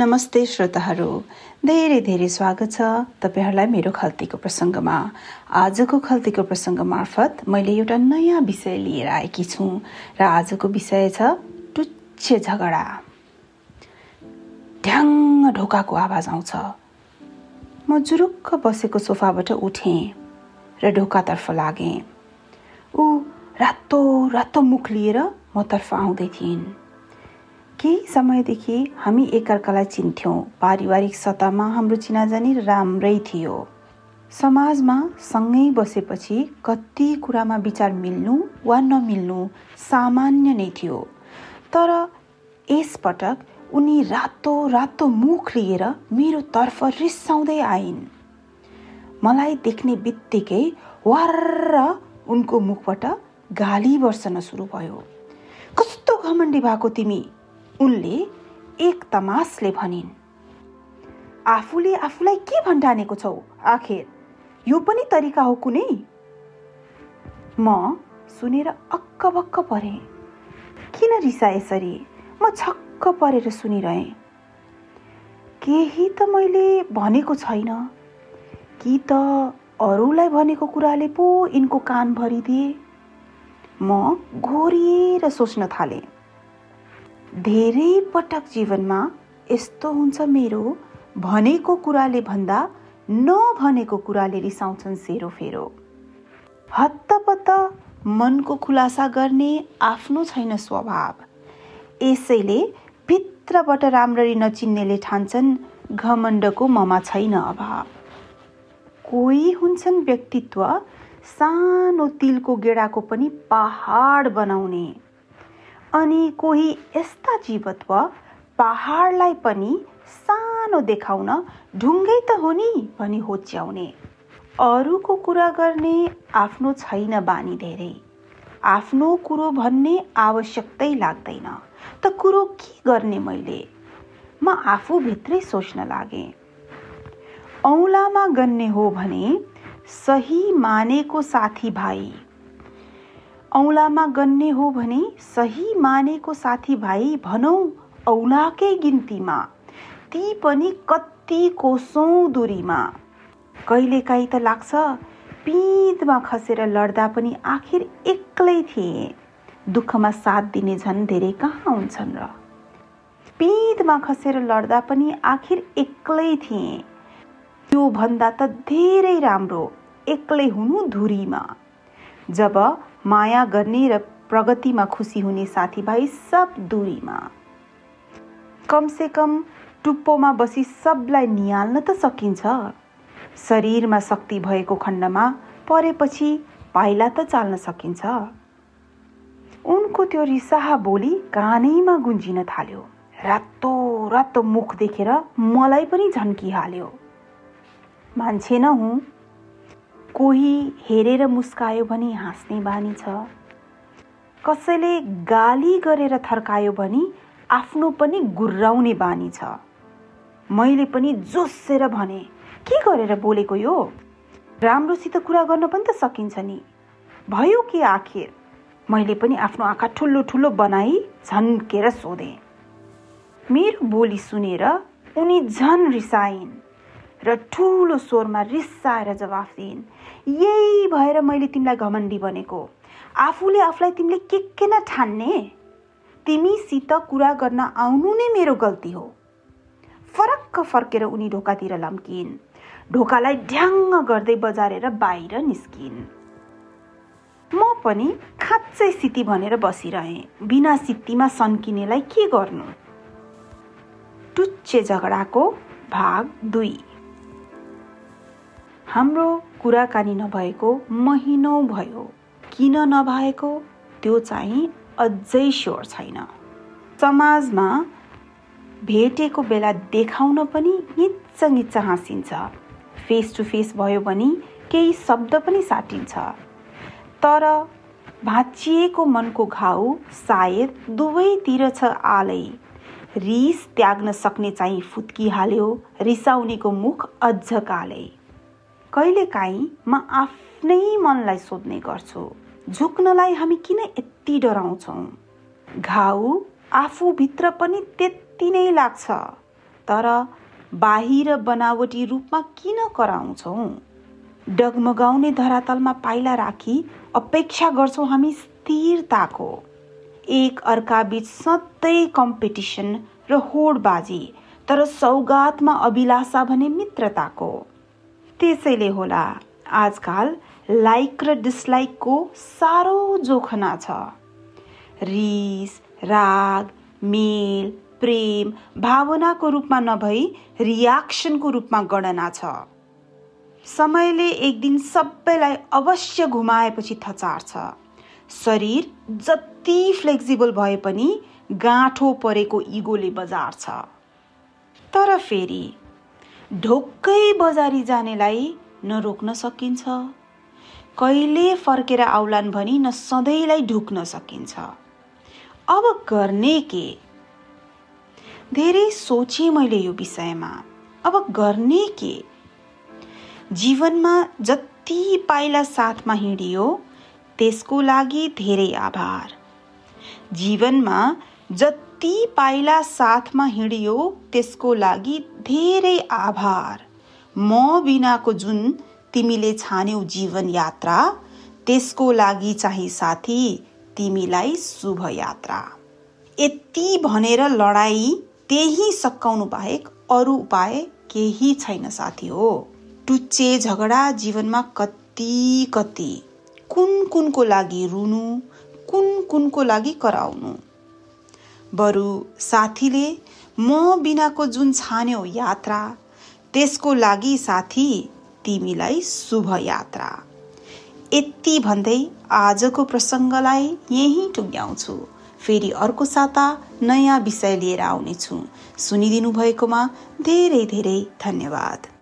नमस्ते श्रोताहरू। धेरै धेरै स्वागत छ तपाईँहरूलाई मेरो खल्तीको प्रसङ्गमा। आजको खल्तीको प्रसङ्ग मार्फत मैले एउटा नयाँ विषय लिएर आएकी छु र आजको विषय छ टुच्चे झगडा। ढ्याङ्ग ढोकाको आवाज आउँछ। म जुरुक्क बसेको सोफाबाट उठेँ र ढोकातर्फ लागेँ। ऊ रातो रातो मुख लिएर मतर्फ आउँदै थिइन्। केही समयदेखि हामी एकअर्कालाई चिन्थ्यौँ। पारिवारिक सतहमा हाम्रो चिनाजानी राम्रै थियो। समाजमा सँगै बसेपछि कति कुरामा विचार मिल्नु वा नमिल्नु सामान्य नै थियो। तर यसपटक उनी रातो रातो मुख लिएर मेरो तर्फ रिसाउँदै आइन्। मलाई देख्ने बित्तिकै वार उनको मुखबाट गाली वर्षन सुरु भयो। कस्तो घमण्डी भएको तिमी? उनले एक तमासले भनिन् आफूले आफूलाई के भन्डानेको छौ आखिर? यो पनि तरिका हो कुनै? म सुनेर अक्क परेँ। किन रिसा यसरी? म छक्क परेर सुनिरहेँ। केही त मैले भनेको छैन। कि त अरूलाई भनेको कुराले पो यिनको कान भरिदिए? म घोरिएर सोच्न थालेँ। धेरै पटक जीवनमा यस्तो हुन्छ मेरो भनेको कुराले भन्दा नभनेको कुराले रिसाउँछन् सेरोफेरो हत्तपत्त मनको खुलासा गर्ने आफ्नो छैन स्वभाव। यसैले भित्रबाट राम्ररी नचिन्नेले ठान्छन् घमण्डको ममा छैन अभाव। कोही हुन्छन् व्यक्तित्व सानो तिलको गेडाको पनि पहाड बनाउने। अनि कोही यस्ता जीवत्व पहाडलाई पनि सानो देखाउन ढुङ्गै त हो नि भनी होच्याउने। अरूको कुरा गर्ने आफ्नो छैन बानी धेरै। आफ्नो कुरो भन्ने आवश्यकतै लाग्दैन। त कुरो के गर्ने मैले? म आफूभित्रै सोच्न लागेँ। औँलामा गन्ने हो भने सही मानेको साथीभाइ औँलामा गन्ने हो भने सही मानेको साथीभाइ भनौँ औलाकै गिन्तीमा। ती पनि कति कोसौँ दूरीमा। कहिलेकाहीँ त लाग्छ पिँधमा खसेर लड्दा पनि आखिर एक्लै थिए। दुःखमा साथ दिने झन् धेरै कहाँ हुन्छन् र। पिँधमा खसेर लड्दा पनि आखिर एक्लै थिए। त्यो भन्दा त धेरै राम्रो एक्लै हुनु धुरीमा जब माया गर्ने र प्रगतिमा खुसी हुने साथीभाइ सब दूरीमा। कमसे कम टुप्पोमा बसी सबलाई निहाल्न त सकिन्छ। शरीरमा शक्ति भएको खण्डमा परेपछि पाइला त चाल्न सकिन्छ। उनको त्यो रिसाहा बोली कानैमा गुन्जिन थाल्यो। रातो रातो मुख देखेर मलाई पनि झन्किहाल्यो। मान्छे न हुँ कोही हेरेर मुस्कायो भने हाँस्ने बानी छ। कसैले गाली गरेर थर्कायो भने आफ्नो पनि गुर्राउने बानी छ। मैले पनि जोसेर भने के गरेर बोलेको यो? राम्रोसित कुरा गर्न पनि त सकिन्छ नि। भयो के आखिर? मैले पनि आफ्नो आँखा ठुलो ठुलो बनाई झन्केर सोधेँ। मेरो बोली सुनेर उनी झन रिसाइन्। र ठुलो स्वरमा रिसाएर जवाफ दिइन्। यही भएर मैले तिमीलाई घमण्डी बनेको। आफूले आफूलाई तिमीले के के न ठान्ने? तिमीसित कुरा गर्न आउनु नै मेरो गल्ती हो। फरक्क फर्केर उनी ढोकातिर लम्किन् ढोकालाई ढ्याङ्ग गर्दै बजारेर बाहिर निस्किन् म पनि खाँच्चै सिती भनेर बसिरहेँ। बिना सित्तीमा सन्किनेलाई के गर्नु? टुच्चे झगडाको भाग दुई। हाम्रो कुराकानी नभएको महिनौ भयो। किन नभएको? त्यो चाहिँ अझै स्योर छैन। समाजमा भेटेको बेला देखाउन पनि निच्च निच्च हाँसिन्छ। फेस टु फेस भयो भने केही शब्द पनि साटिन्छ। तर भाँचिएको मनको घाउ सायद दुवैतिर छ आलै। रिस त्याग्न सक्ने चाहिँ फुत्किहाल्यो रिसाउनेको मुख अझ कालै। कहिलेकाहीँ म आफ्नै मनलाई सोध्ने गर्छु झुक्नलाई हामी किन यति डराउँछौँ? घाउ आफूभित्र पनि त्यति नै लाग्छ तर बाहिर बनावटी रूपमा किन कराउँछौ? डगमगाउने धरातलमा पाइला राखी अपेक्षा गर्छौँ हामी स्थिरताको। एक अर्काबीच सधैँ कम्पिटिसन र होडबाजी तर सौगातमा अभिलाषा भने मित्रताको। त्यसैले होला। आजकाल लाइक र डिसलाइकको साह्रो जोखना छ। रिस राग मेल प्रेम भावनाको रूपमा नभई रियाक्सनको रूपमा गणना छ। समयले एक दिन सबैलाई अवश्य घुमाएपछि थचार्छ। शरीर जति फ्लेक्सिबल भए पनि गाँठो परेको इगोले बजार्छ। तर फेरि ढोक्कै बजारी जानेलाई नरोक्न सकिन्छ। कहिले फर्केर आउलान् भनी न सधैँलाई ढुक्न सकिन्छ। अब गर्ने के? धेरै सोचे मैले यो विषयमा। अब गर्ने के? जीवनमा जति पाइला साथमा हिँडियो त्यसको लागि धेरै आभार। जीवनमा जति पाइला साथमा हिँडियो त्यसको लागि धेरै आभार। म बिनाको जुन तिमीले छान्यौ जीवन यात्रा त्यसको लागि चाहिँ साथी तिमीलाई शुभ यात्रा। यति भनेर लडाई त्यही सकाउनु बाहेक अरू उपाय केही छैन साथी हो। टुच्चे झगडा जीवनमा कति कति कुन कुनको लागि रुनु कुन कुनको लागि कराउनु। बरु साथीले म बिनाको जुन छान्यो यात्रा त्यसको लागि साथी तिमीलाई शुभ यात्रा। यति भन्दै आजको प्रसङ्गलाई यहीँ टुङ्ग्याउँछु। फेरि अर्को साता नयाँ विषय लिएर आउनेछु। सुनिदिनु भएकोमा धेरै धेरै धन्यवाद।